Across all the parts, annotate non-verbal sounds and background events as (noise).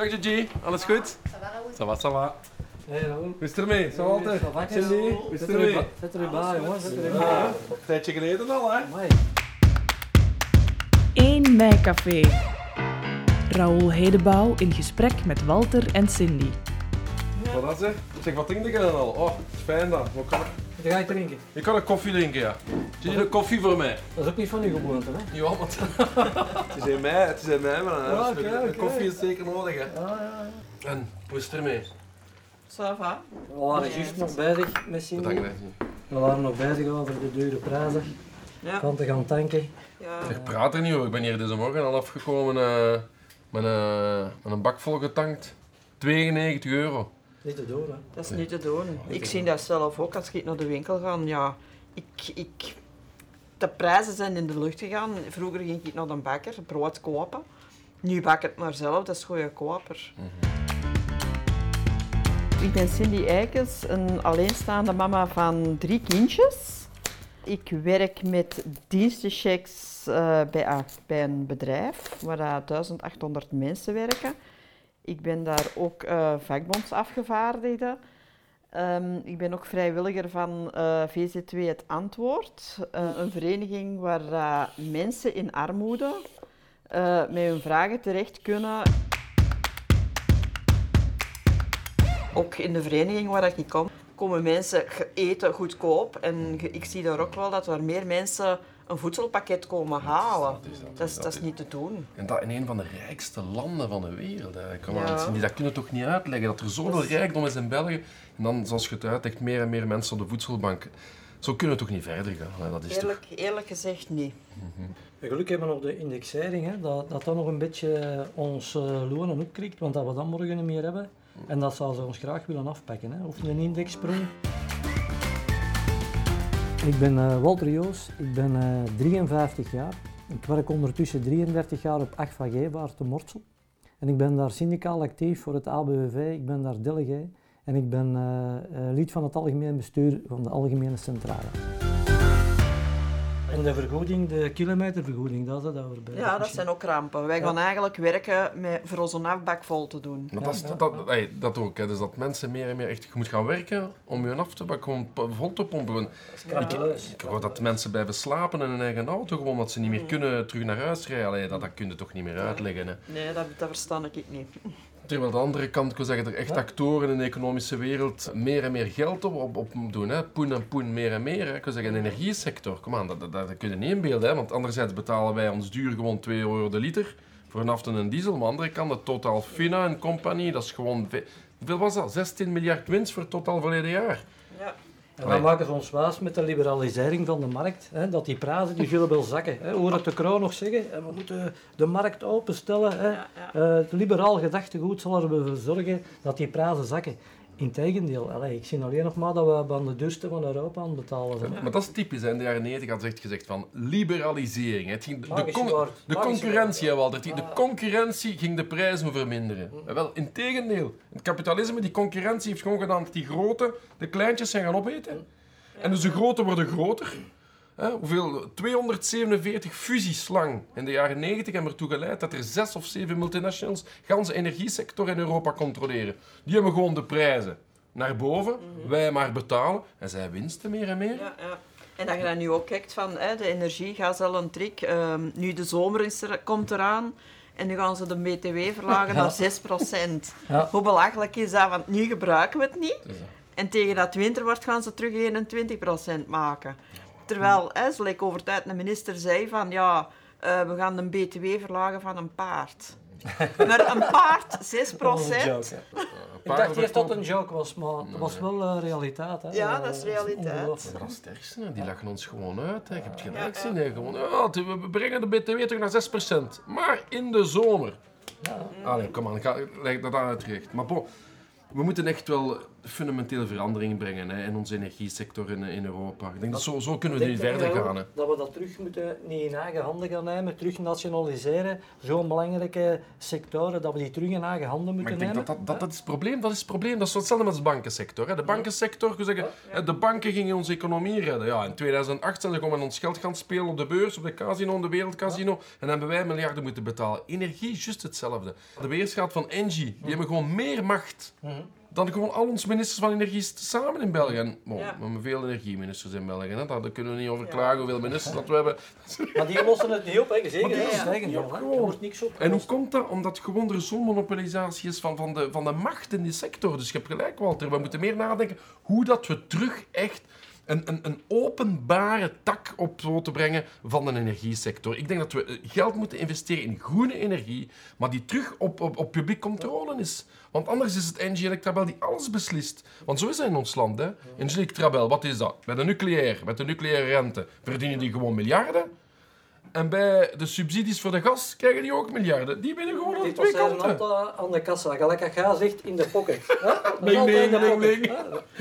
Dag Gigi, alles goed? Ça va, ça va. Hey Raoul. Hoe is het ermee? Zo altijd? Zo wakker. Cindy, hoe is het Zet er ermee? bij- Zet er bij, jongen. Zet er bij. Ja, een tijdje geleden al, hè? Amai. 1 Mei Café. Raoul Hedebouw in gesprek met Walter en Cindy. Wat is het? Zeg, wat drink je dan al? Oh, fijn dan. Wat kan ik? Wat ga je drinken? Ik kan een koffie drinken, ja. Gigi, een koffie voor mij. Dat is ook niet van uw gewoonte, hè? Ja, want het is in mei, het is in mei, maar Ja, oké. koffie is zeker nodig, hè. Ja, ja, ja. En, hoe is het ermee? Ça va. We waren juist nog bezig met Cindy. Bedankt. We waren nog bezig over de dure prijzen. Ja. Van te gaan tanken. ja. Ik praat er niet over. Ik ben hier deze morgen al afgekomen eh, met, een, met een bak vol getankt. 92 euro. Niet te doen, hè? Dat is niet te doen. Ik zie dat zelf ook als ik naar de winkel ga. Ja, ik, ik, de prijzen zijn in de lucht gegaan. Vroeger ging ik naar de bakker brood kopen. Nu bak ik het maar zelf, dat is goedkoper. Ik ben Cindy Eikens, een alleenstaande mama van drie kindjes. Ik werk met dienstenchecks eh, bij, bij een bedrijf waar dat 1800 mensen werken. Ik ben daar ook eh vakbondsafgevaardigde. Ehm, ik ben ook vrijwilliger van eh, VZ2 Het Antwoord, eh, een vereniging waar eh, mensen in armoede met hun vragen terecht kunnen. Ook in de vereniging waar ik kom, komen mensen eten goedkoop. En ik zie daar ook wel dat er meer mensen een voedselpakket komen halen. dat is dat, Dat is, dat dat is is- niet te doen. En dat in een van de rijkste landen van de wereld. Ja. aan, Cindy, dat kunnen we toch niet uitleggen? Dat er zoveel rijkdom is in België. En dan, zoals je het uitlegt, meer en meer mensen op de voedselbank. Zo kunnen we toch niet verder gaan? hè. Dat is toch... Eerlijk, eerlijk gezegd niet. En geluk hebben we nog de indexering, hè? Dat, dat dat nog een beetje ons eh, lonen opkrikt, want dat we dat morgen niet meer hebben. En dat zou ze ons graag willen afpakken, hè? Of een indexsprong. Ik ben eh, Walter Joos, ik ben eh, 53 jaar. Ik werk ondertussen 33 jaar op 8 van Gevaar te Mortsel. En ik ben daar syndicaal actief voor het ABVV, ik ben daar delegé. En ik ben eh, eh, lid van het algemeen bestuur van de Algemene Centrale. En de vergoeding, de kilometervergoeding, dat is het overbij. Ja, dat zijn ook rampen. Wij gaan eigenlijk werken met, voor onze afbak vol te doen. Maar dat, is, dat, hey, dat ook, hè. dus dat mensen meer en meer echt... Je moet gaan werken om je af te bakken, gewoon p- vol te pompen. Krakeloos. Ik hoor dat mensen blijven slapen in hun eigen auto, gewoon omdat ze niet meer kunnen terug naar huis rijden. Allee, dat, dat kun je toch niet meer uitleggen. Hè. Nee, dat, dat versta ik niet. Terwijl aan de andere kant, ik wil zeggen, er echt actoren in de economische wereld meer en meer geld op, op, op doen. Hè. Poen en poen, meer en meer. Hè. Ik wil zeggen, de energiesector, kom aan, dat, dat, dat kun je niet inbeelden. Hè. Want anderzijds betalen wij ons duur gewoon 2 euro de liter voor een en diesel. Maar aan de andere kant, de Total Fina en compagnie, dat is gewoon... ve- Hoeveel was dat? 16 miljard winst voor het totaal verleden jaar. Ja. En dan maken ze ons waas met de liberalisering van de markt, hè, dat die prijzen die zullen wel zakken. Hè. Hoor het de kroon nog zeggen, hè, we moeten de markt openstellen. Hè. Ja, ja. Eh, het liberaal gedachtegoed zal ervoor zorgen dat die prijzen zakken. Integendeel, allee, ik zie alleen nog maar dat we aan de duurste van Europa aan het betalen zijn. Maar dat is typisch. Hè. In de jaren 90 had ze echt gezegd van liberalisering. Het ging, de, Magisch con- woord, de magisch concurrentie, hè, Walter. De Ah. concurrentie ging de prijzen verminderen. Wel, in tegendeel. Het kapitalisme, die concurrentie heeft gewoon gedaan dat die grote de kleintjes zijn gaan opeten. En dus de grote worden groter. Hè, hoeveel? 247 fusies lang in de jaren 90 hebben ertoe geleid dat er zes of zeven multinationals ganse energiesector in Europa controleren. Die hebben gewoon de prijzen naar boven, wij maar betalen en zij winsten meer en meer. Ja, ja. En dat je dan nu ook kijkt van hè, de energie, gaat al een trick. Ehm, nu de zomer is er, komt eraan en nu gaan ze de BTW verlagen naar 6%. Ja. Hoe belachelijk is dat? Want nu gebruiken we het niet. En tegen dat winter wordt gaan ze terug 21% maken. Terwijl, hè, zoals ik over tijd een minister zei van ja, eh, we gaan de BTW verlagen van een paard. (laughs) Maar een paard, 6%. Ik dacht eerst dat het een joke was, maar het was wel eh, realiteit. Hè. Ja, dat is realiteit. Dat is het ergste, hè. die lachen ons gewoon uit. Hè. Je hebt het gelijk zien. hè. Gewoon, het- we brengen de BTW terug naar 6%. Maar in de zomer. Ja. Allee, kom aan, ik ga, leg dat aan uitgelegd. Maar bon, we moeten echt wel fundamentele verandering brengen hè, in onze energiesector in, in Europa. Ik denk dat zo, zo kunnen we nu verder gaan. Hè. Dat we dat terug moeten, niet in eigen handen gaan nemen, terug nationaliseren. Zo'n belangrijke sectoren, dat we die terug in eigen handen Maar moeten ik denk nemen. dat dat, dat, is het probleem. Dat is het probleem. Dat is hetzelfde met de bankensector. Hè. De bankensector, zeggen, de banken gingen onze economie redden. Ja, in 2008 zijn ze gewoon met ons geld gaan spelen op de beurs, op de casino, op de wereldcasino. En hebben wij miljarden moeten betalen. Energie is juist hetzelfde. De weerschaat van Engie, die hebben gewoon meer macht Mhm. Dan gewoon al onze ministers van energie samen in België. En, bon, Ja. We hebben veel energieministers in België. Hè. Daar kunnen we niet over klagen hoeveel ministers dat we hebben. (laughs) Maar die lossen het niet op, hè. zeker. Maar die hè. lossen Dat is het niet op, hè. Er gewoon. wordt niks op. En hoe komt dat? Omdat gewoon er zo'n monopolisatie is van, van, de, van de macht in die sector. Dus je hebt gelijk, Walter. We moeten meer nadenken hoe dat we terug echt een, een, een openbare tak op moeten brengen van de energiesector. Ik denk dat we eh, geld moeten investeren in groene energie, maar die terug op, op, publiek controle is. Want anders is het Engie Electrabel die alles beslist. Want zo is het in ons land. Hè. Engie Electrabel, wat is dat? Met de nucleair, met de nucleaire rente, verdienen die gewoon miljarden. En bij de subsidies voor de gas krijgen die ook miljarden. Die winnen gewoon aan twee kanten. aan de kassa, gelijk als jij zegt, in de pocket. (laughs) nee. hè.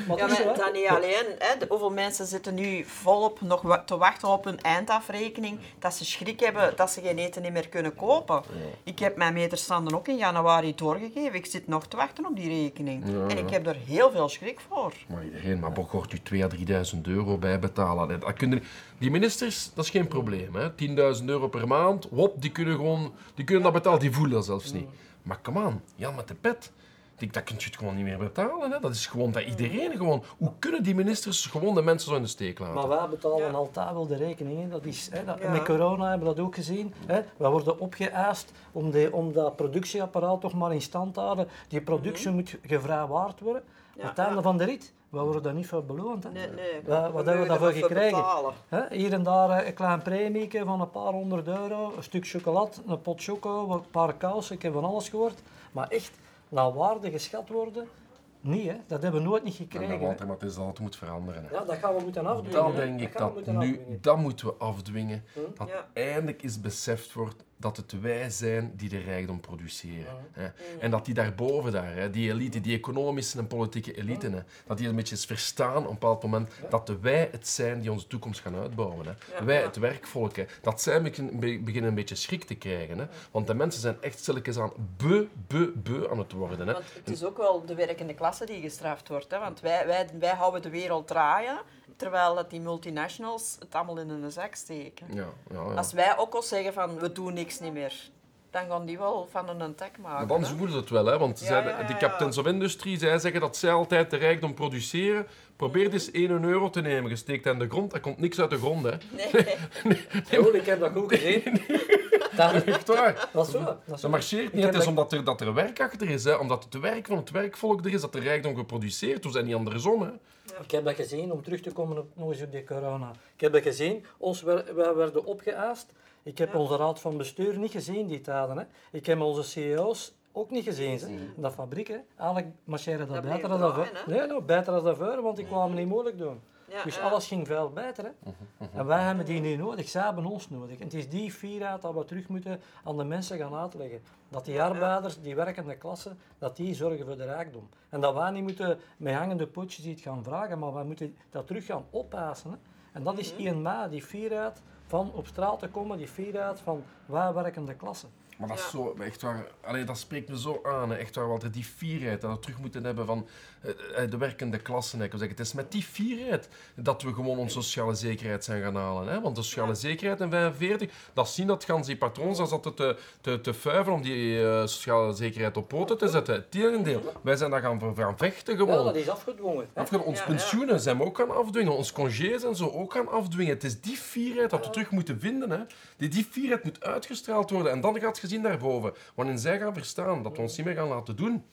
Maar Ja, maar dat niet alleen. Hè. De, hoeveel mensen zitten nu volop nog te wachten op hun eindafrekening, dat ze schrik hebben dat ze geen eten niet meer kunnen kopen. Ik heb mijn meterstanden ook in januari doorgegeven. Ik zit nog te wachten op die rekening. En ik heb er heel veel schrik voor. Maar iedereen, maar behoort u 2.000 à 3.000 euro bij betalen. Dat kunnen, die ministers, dat is geen probleem. hè. 10.000 euro per maand, wop, die kunnen, gewoon, die kunnen dat betalen, die voelen dat zelfs niet. Maar come on, Jan met de pet. Dat kun je het gewoon niet meer betalen. Hè. Dat is gewoon dat iedereen gewoon... Hoe kunnen die ministers gewoon de mensen zo in de steek laten? Maar wij betalen Ja. altijd wel de rekeningen. Dat is, hè, dat, Ja. Met corona hebben we dat ook gezien. Hè. Wij worden opgeëist om, de, om dat productieapparaat toch maar in stand te houden. Die productie moet gevrijwaard worden. Ja, Aan het einde ja. van de rit, wij worden daar niet voor beloond. Hè. Nee, nee. Wat- wat We hebben we daarvoor gekregen? Hè, hier en daar eh, een klein premie van een paar honderd euro, een stuk chocolade, een pot choco, een paar kousen, ik heb van alles gehoord. Maar echt naar waarde geschat worden, niet hè. Dat hebben we nooit niet En gekregen. dat. Walter, maar het is dat het moet veranderen. hè. Ja, dat gaan we moeten afdwingen. Dan hè. denk ik we dat moeten nu, afdwingen. dat moeten we afdwingen. Hm? Dat Ja. eindelijk is beseft wordt dat het wij zijn die de rijkdom produceren. Hè. En dat die daarboven daar, hè, die elite, die economische en politieke elite, hè, dat die een beetje verstaan op een bepaald moment dat de wij het zijn die onze toekomst gaan uitbouwen. Hè. Wij, het werkvolk, hè, dat zij begin- be- beginnen een beetje schrik te krijgen. Hè. Want de mensen zijn echt stilletjes aan beu, beu, beu aan het worden. Hè. Want het is ook wel de werkende klasse die gestraft wordt. Hè? Want wij, wij, wij houden de wereld draaien, terwijl dat die multinationals het allemaal in hun zak steken. Ja, ja, ja. Als wij ook al zeggen van we doen niks niet meer, dan gaan die wel van een attack maken. Maar dan hè. voelen ze het wel, hè? want Ja, zij, ja, ja, die ja. captains of industry zij zeggen dat zij altijd de rijkdom produceren. Probeer eens 1 euro te nemen, je steekt aan de grond, er komt niks uit de grond. Hè. Nee, (laughs) Oh, ik heb dat goed gezien. dat, (laughs) Echt waar. dat is zo. Dat, is marcheert niet. Het is dat- omdat er, dat er werk achter is. Hè. Omdat het werk van het werkvolk er is, dat de rijkdom geproduceerd wordt en niet andersom. Hè. Ik heb dat gezien, om terug te komen op, nog eens op die corona. Ik heb dat gezien, ons, wij werden opgeëist. Ik heb onze raad van bestuur niet gezien die tijden. Hè. Ik heb onze CEO's ook niet gezien. Hè. Dat fabriek, hè. eigenlijk marcheren dat, Dat beter dan dat draaien, Nee, nou, beter dan daarvoor, want die kwamen niet moeilijk doen. Ja, dus ja. alles ging veel beter. Hè. En wij hebben die niet nodig, zij hebben ons nodig. En het is die vierheid dat we terug moeten aan de mensen gaan uitleggen. Dat die arbeiders, die werkende klasse, dat die zorgen voor de rijkdom. En dat wij niet moeten met hangende potjes iets gaan vragen, maar wij moeten dat terug gaan oppassen. Hè. En dat is 1 mei, die vierheid van op straat te komen, die vierheid van wij werkende klasse. Maar dat is Ja. zo, echt waar, allee, dat spreekt me zo aan. Hè. Echt waar, Walter, die fierheid, dat we terug moeten hebben van eh, eh, de werkende klassen. hè. Ik wil zeggen, het is met die fierheid dat we gewoon onze sociale zekerheid zijn gaan halen. Hè. Want de sociale zekerheid in 45, dat zien dat gans die patroons, dat zat te, te, te fuiven om die eh, sociale zekerheid op poten te zetten. Het tegendeel, wij zijn daar gaan, gaan vechten Ja, gewoon. dat is afgedwongen. Afgaan, ons Ja, ja. pensioenen zijn we ook gaan afdwingen, ons congés en zo ook gaan afdwingen. Het is die fierheid dat we terug moeten vinden. Hè. Die, die fierheid moet uitgestraald worden en dan gaat het gezien daarboven. Wanneer zij gaan verstaan dat we ons niet meer gaan laten doen,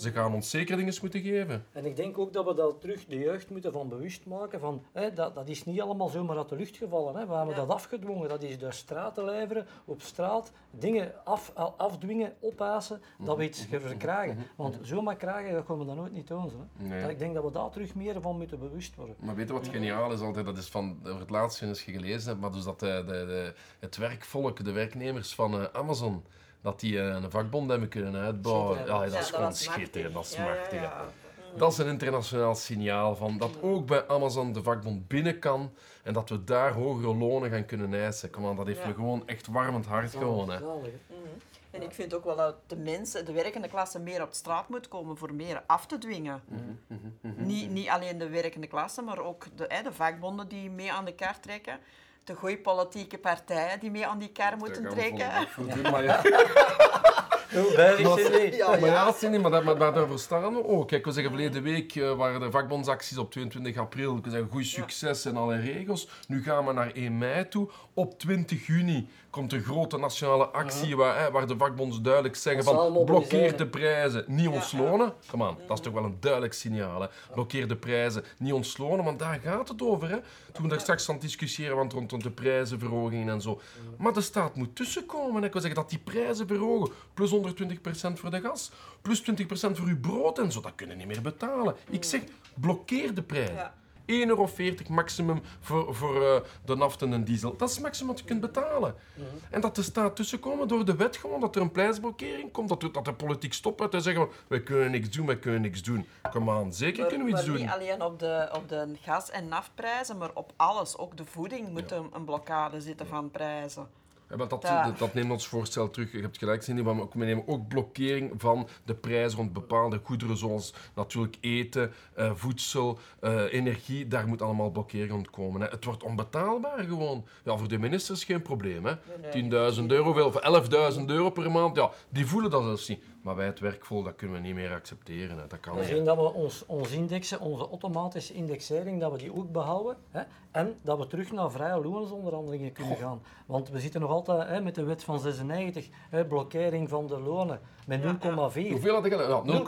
ze gaan ons zeker dingen moeten geven. En ik denk ook dat we dat terug de jeugd moeten van bewust maken. Van, hè, dat, dat is niet allemaal zomaar uit de lucht gevallen. Hè. We hebben Ja. dat afgedwongen. Dat is door straat te leveren, op straat, dingen af, afdwingen, oppassen, dat we iets gaan verkrijgen. Want zomaar krijgen, dat gaan we dat nooit niet doen. Hè. Nee. Maar Ik denk dat we daar terug meer van moeten bewust worden. Maar weet je wat geniaal is altijd? Dat is van, over het laatste eens je gelezen hebt, maar dus dat de, de, de, het werkvolk, de werknemers van eh, Amazon, dat die eh, een vakbond hebben kunnen uitbouwen. Ja, dat is Ja, gewoon schitterend, dat is machtig. Ja. Dat is een internationaal signaal van dat ook bij Amazon de vakbond binnen kan en dat we daar hogere lonen gaan kunnen eisen. Kom aan, dat heeft Ja. me gewoon echt warmend hart gewoon. Hè. Zalig, hè. En ik vind ook wel dat de mensen, de werkende klasse, meer op de straat moet komen voor meer af te dwingen. Niet, niet alleen de werkende klasse, maar ook de, hè, de vakbonden die mee aan de kar trekken. De goeie politieke partijen die mee aan die kar moeten trekken. maar ja. (laughs) Niet? Maar ja. Cindy, maar, dat, maar, maar daarvoor staan we ook. Kijk, we zeggen verleden week eh, waren de vakbondsacties op 22 april. We zeggen goed succes en alle regels. Nu gaan we naar 1 mei toe. Op 20 juni komt een grote nationale actie waar, hè, waar de vakbonden duidelijk zeggen van blokkeer de prijzen, niet ons Ja. lonen. Kom aan, dat is toch wel een duidelijk signaal. Hè? Blokkeer de prijzen, niet ons lonen, want daar gaat het over. Hè? Toen we daar straks aan het discussiëren want rond, rond de prijzenverhogingen en zo. Maar de staat moet tussenkomen. hè. Ik wil zeggen dat die prijzen verhogen, plus 120% voor de gas, plus 20% voor uw brood en zo, dat kunnen niet meer betalen. Ik zeg, blokkeer de prijzen. Ja. 1,40 euro maximum voor, voor eh, de naft en de diesel. Dat is het maximum wat je kunt betalen. En dat de staat tussenkomen door de wet gewoon, dat er een prijsblokkering komt, dat, de- dat de politiek stopt met te zeggen wij kunnen niks doen, wij kunnen niks doen. Kom aan, zeker Maar, kunnen we iets maar doen. niet alleen op de, op de gas- en naftprijzen, maar op alles. Ook de voeding moet een, een blokkade zitten van prijzen. Ja, maar dat, dat, dat neemt ons voorstel terug. Je hebt gelijk, Cindy, maar ook- we nemen ook blokkering van de prijzen rond bepaalde goederen, zoals natuurlijk eten, eh, voedsel, eh, energie. Daar moet allemaal blokkering rond komen. Hè. Het wordt onbetaalbaar gewoon. Ja, voor de ministers geen probleem. hè. 10.000 euro, of 11.000 euro per maand, ja, die voelen dat zelfs niet. Maar wij het werkvolk, dat kunnen we niet meer accepteren. Hè. Dat kan We niet. zien dat we ons, ons indexen, onze automatische indexering, dat we die ook behouden. Hè? En dat we terug naar vrije loonsonderhandelingen kunnen gaan. Want we zitten nog altijd hè, met de wet van 96, hè, blokkering van de lonen met 0,4. Hoeveel had ik al? Ja,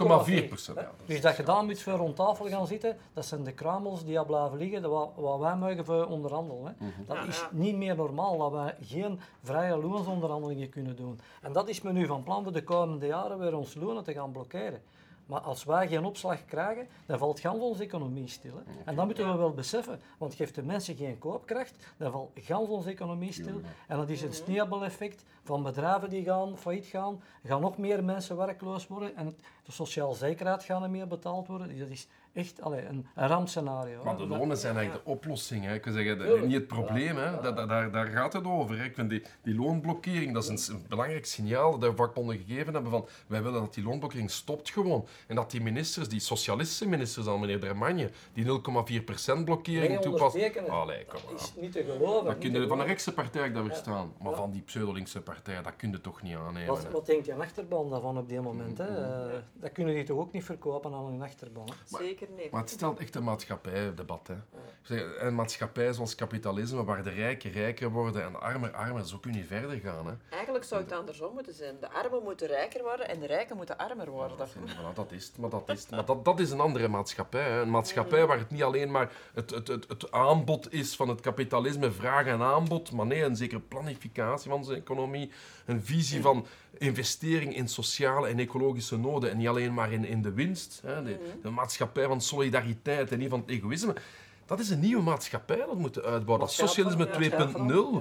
0,4 procent. Ja, Dus dat je daar moet voor rond tafel gaan zitten, dat zijn de kramels die al blijven liggen, dat wat, wat wij mogen voor onderhandelen. Hè. Mhm. Dat is niet meer normaal, dat wij geen vrije loonsonderhandelingen kunnen doen. En dat is men nu van plan voor de komende jaren weer ons lonen te gaan blokkeren. Maar als wij geen opslag krijgen, dan valt gans onze economie stil. Hè. En dat moeten we wel beseffen, want geeft de mensen geen koopkracht, dan valt gans onze economie stil. En dat is een sneeuwbaleffect van bedrijven die gaan failliet gaan, gaan nog meer mensen werkloos worden en het, de sociale zekerheid gaat niet meer betaald worden. Dat is echt allee, een, een rampscenario. Maar de lonen zijn eigenlijk de oplossing. Hè. Ik wil zeggen, niet het probleem. Hè. Da- da- daar, daar gaat het over. Hè. Ik vind die, die loonblokkering, dat is een, belangrijk signaal dat de vakbonden gegeven hebben van wij willen dat die loonblokkering stopt gewoon. En dat die ministers, die socialistische ministers al, meneer Dermagne, die 0,4% blokkering toepassen. ondertekenen. Allee, kom Dat is niet te geloven. Dat niet kun te je van de rechtse partij dat verstaan. Maar van die pseudo-linkse partij, dat kun je toch niet aannemen. Wat, hè. wat denkt je achterban daarvan op dit moment? Hè? Dat kunnen die toch ook niet verkopen aan hun achterban? Hè? Zeker niet. Maar het stelt echt een maatschappijdebat. Hè. Ik zeg, Een maatschappij zoals kapitalisme, waar de rijken rijker worden en de armen armer, zo kun je niet verder gaan. Hè. Eigenlijk zou het andersom moeten zijn. De armen moeten rijker worden en de rijken moeten armer worden. Voilà, dat is het, maar dat is het. Maar dat, dat is een andere maatschappij. Hè. Een maatschappij waar het niet alleen maar het, het, het, het aanbod is van het kapitalisme, vraag en aanbod, maar nee, een zekere planificatie van zijn economie, een visie van investering in sociale en ecologische noden en niet alleen maar in, in de winst. Hè. De, de maatschappij van solidariteit en niet van het egoïsme. Dat is een nieuwe maatschappij dat we moeten uitbouwen. Dat is socialisme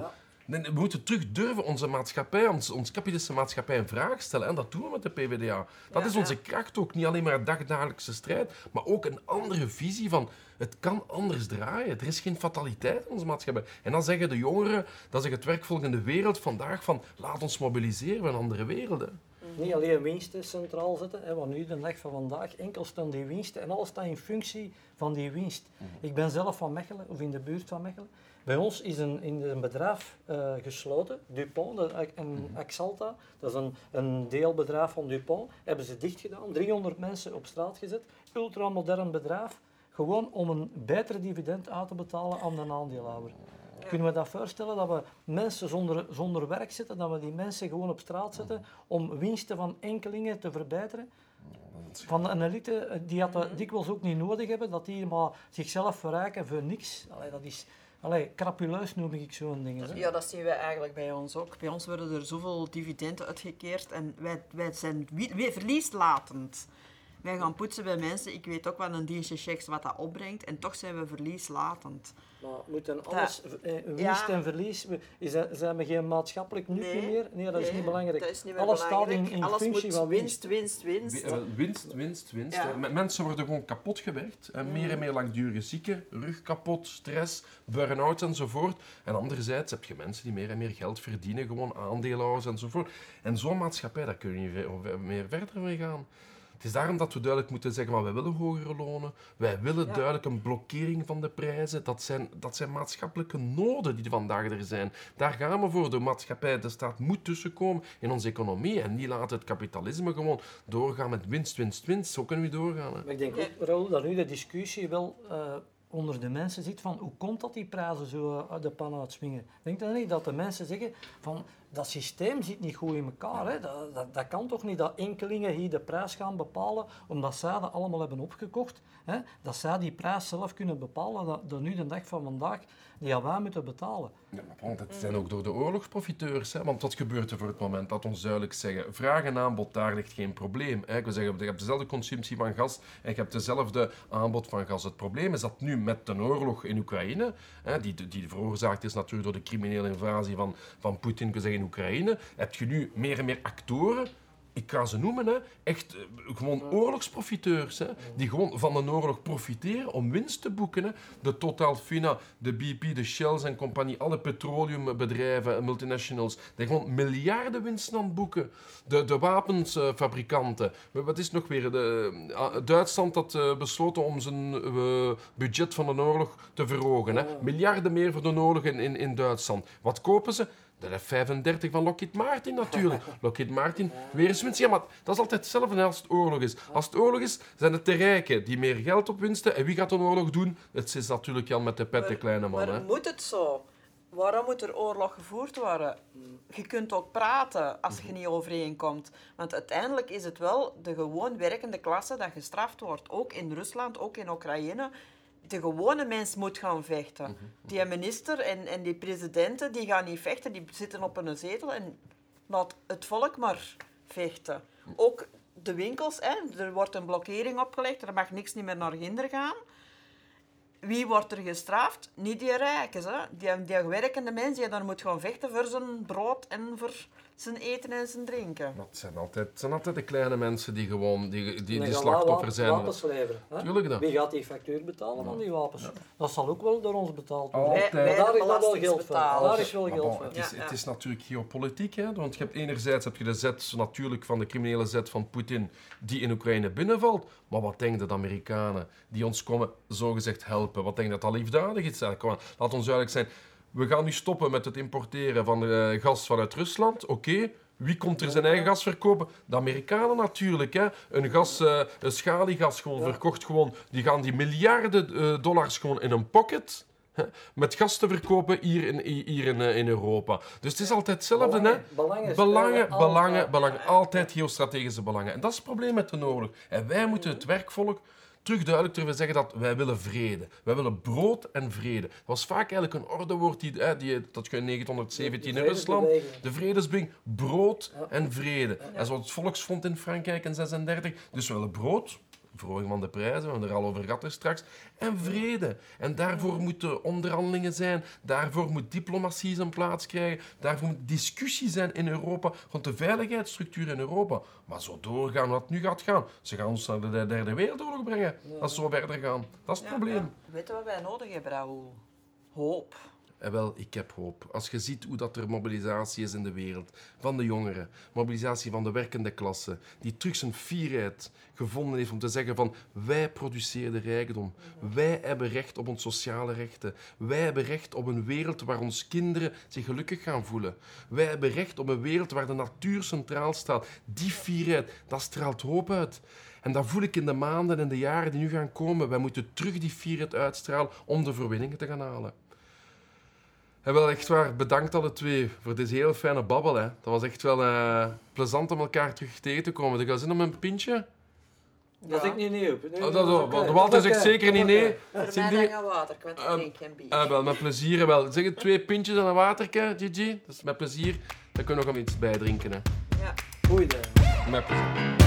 2.0. Nee, We moeten terug durven onze maatschappij, ons, ons kapitalistische maatschappij in vraag stellen. En dat doen we met de PvdA. Dat Ja, is onze ja. kracht ook. Niet alleen maar een dagdagelijkse strijd, maar ook een andere visie van het kan anders draaien. Er is geen fataliteit in onze maatschappij. En dan zeggen de jongeren, dat zegt het werkvolk in de wereld vandaag van laat ons mobiliseren van andere werelden. Niet alleen winsten centraal zetten, hè, want nu de dag van vandaag enkel staan die winsten en alles staat in functie van die winst. Ik ben zelf van Mechelen, of in de buurt van Mechelen. Bij ons is een, in een bedrijf eh, gesloten, Dupont en Axalta, dat is een, een deelbedrijf van Dupont, hebben ze dicht gedaan, 300 mensen op straat gezet, ultramodern bedrijf, gewoon om een beter dividend uit te betalen aan de aandeelhouder. Kunnen we dat voorstellen, dat we mensen zonder, zonder werk zetten, dat we die mensen gewoon op straat zetten om winsten van enkelingen te verbeteren? Van een elite eh, die dat eh, dikwijls ook niet nodig hebben, dat die maar zichzelf verrijken voor niks. Allee, dat is allee, crapuleus noem ik zo'n dingen. hè. Ja, dat zien wij eigenlijk bij ons ook. Bij ons worden er zoveel dividenden uitgekeerd en wij, wij zijn wie- verlieslatend. Wij gaan poetsen bij mensen. Ik weet ook wat een dienstje checks wat dat opbrengt. En toch zijn we verlieslatend. Maar moeten alles, eh, winst ja. en verlies, is dat, zijn we geen maatschappelijk nut Nee. meer? Nee, dat is Nee, niet belangrijk. Dat is niet Alles staat belangrijk. in, in Alles functie moet van winst. winst, winst, winst. Wi- eh, Winst, winst. Ja. Mensen worden gewoon kapot gewerkt. En meer en meer langdurige zieken, rug kapot, stress, burn-out enzovoort. En anderzijds heb je mensen die meer en meer geld verdienen, gewoon aandeelhouders enzovoort. En zo'n maatschappij, daar kun je niet meer verder mee gaan. Het is daarom dat we duidelijk moeten zeggen, maar wij willen hogere lonen. Wij willen Ja. duidelijk een blokkering van de prijzen. Dat zijn, dat zijn maatschappelijke noden die vandaag er zijn. Daar gaan we voor. De maatschappij, de staat moet tussenkomen in onze economie. En niet laten het kapitalisme gewoon doorgaan met winst, winst, winst. Zo kunnen we doorgaan. Hè. Maar ik denk ook, Raoul, dat nu de discussie wel eh, onder de mensen zit van hoe komt dat die prijzen zo eh, uit de pan uitswingen. Denk dan niet dat de mensen zeggen van dat systeem zit niet goed in elkaar. Hè. Dat, dat, kan toch niet dat enkelingen hier de prijs gaan bepalen omdat zij dat allemaal hebben opgekocht. Hè. Dat zij die prijs zelf kunnen bepalen, dat, nu de dag van vandaag die wij moeten betalen. Ja, maar het zijn ook door de oorlogsprofiteurs. Hè? Want wat gebeurt er voor het moment? Dat ons duidelijk zeggen, vraag en aanbod, daar ligt geen probleem. Hè? Ik wil zeggen, je hebt dezelfde consumptie van gas en je hebt dezelfde aanbod van gas. Het probleem is dat nu met de oorlog in Oekraïne, hè, die, die veroorzaakt is natuurlijk door de criminele invasie van, van Poetin in Oekraïne, heb je nu meer en meer actoren ik ga ze noemen, hè, echt eh, gewoon oorlogsprofiteurs, hè, die gewoon van de oorlog profiteren om winst te boeken. Hè. De Total Fina, de BP, de Shells en compagnie, alle petroleumbedrijven, multinationals, die gewoon miljarden winsten aan het boeken. De, de wapensfabrikanten, wat is nog weer, de, ah, Duitsland had eh, besloten om zijn eh, budget van de oorlog te verhogen. Hè. Miljarden meer voor de oorlog in, in, in Duitsland. Wat kopen ze? De F-35 van Lockheed Martin natuurlijk. (laughs) Lockheed Martin, weer eens winst. Ja, maar dat is altijd hetzelfde als het oorlog is. Als het oorlog is, zijn het de rijken die meer geld opwinsten. En wie gaat een oorlog doen? Het is natuurlijk Jan met de pet, de kleine man. Maar Hè. moet het zo? Waarom moet er oorlog gevoerd worden? Je kunt ook praten als je niet overeenkomt. Want uiteindelijk is het wel de gewoon werkende klasse dat gestraft wordt. Ook in Rusland, ook in Oekraïne. De gewone mens moet gaan vechten. Die minister en, en die presidenten die gaan niet vechten, die zitten op een zetel en laat het volk maar vechten. Ook de winkels, hè, er wordt een blokkering opgelegd, er mag niks niet meer naar ginder gaan. Wie wordt er gestraft? Niet die rijken. Hè? Die, die werkende mens die dan moet gaan vechten voor zijn brood en voor zijn eten en zijn drinken. Dat zijn altijd, het zijn altijd de kleine mensen die gewoon die, die, die, dan gaan slachtoffer zijn. Wapens leveren. Hè? Tuurlijk dat. Wie gaat die factuur betalen van die wapens? Dat zal ook wel door ons betaald worden. Altijd. Maar Wij- wij daar is dan wel geld voor. Daar is wel geld bon, voor. het, is, Ja, ja. het is natuurlijk geopolitiek, hè? want je hebt enerzijds heb je de zet natuurlijk van de criminele zet van Poetin die in Oekraïne binnenvalt. Maar wat denken de Amerikanen die ons komen zogezegd helpen? Wat denken dat dat liefdadig is? Laat ons duidelijk zijn. We gaan nu stoppen met het importeren van eh, gas vanuit Rusland. Oké. Wie komt er zijn eigen gas verkopen? De Amerikanen natuurlijk. Hè. Een, gas, eh, een schaliegas gewoon verkocht. Gewoon, die gaan die miljarden eh, dollars gewoon in een pocket hè, met gas te verkopen hier in, hier in, in Europa. Dus het is altijd hetzelfde. hè. Belangen, belangen spelen Belangen, altijd. belangen, belangen. Altijd geostrategische belangen. En dat is het probleem met de oorlog. En wij moeten het werkvolk terug duidelijk durven zeggen dat wij willen vrede. Wij willen brood en vrede. Dat was vaak eigenlijk een ordewoord die, hè, die, dat je in 1917 in Rusland... De vredesbeweging, brood en vrede. En zoals het Volksfront in Frankrijk in 36. Dus we willen brood, verhoging van de prijzen, we hebben er al over gehad er straks, en vrede. En daarvoor moeten onderhandelingen zijn, daarvoor moet diplomatie zijn plaats krijgen, daarvoor moet discussie zijn in Europa rond de veiligheidsstructuur in Europa. Maar zo doorgaan wat nu gaat gaan. Ze gaan ons naar de derde wereldoorlog brengen, als ze zo verder gaan. Dat is het probleem. Weet je wat wij nodig hebben, Raoul? Hoop. En wel, ik heb hoop. Als je ziet hoe dat er mobilisatie is in de wereld, van de jongeren, mobilisatie van de werkende klasse, die terug zijn fierheid gevonden heeft om te zeggen van wij produceren de rijkdom, wij hebben recht op ons sociale rechten, wij hebben recht op een wereld waar onze kinderen zich gelukkig gaan voelen, wij hebben recht op een wereld waar de natuur centraal staat. Die fierheid, dat straalt hoop uit. En dat voel ik in de maanden en de jaren die nu gaan komen. Wij moeten terug die fierheid uitstralen om de verwinningen te gaan halen. En wel echt waar, bedankt alle twee voor deze heel fijne babbel. Hè. Dat was echt wel eh, plezant om elkaar terug tegen te komen. Heb je zin om een pintje? Dat ik niet nee op. Nee, Oh, dat, Dat Walter zegt zeker niet nee. Voor Cindy? mij dan gaan water, want ik Ehm, drink geen bier. Ah, wel, met plezier. Wel. Zeg het, twee pintjes en een waterke, Gigi. Dat is met plezier. Dan kunnen we nog iets bij drinken. Hè. Ja. Goeiedag. Met plezier.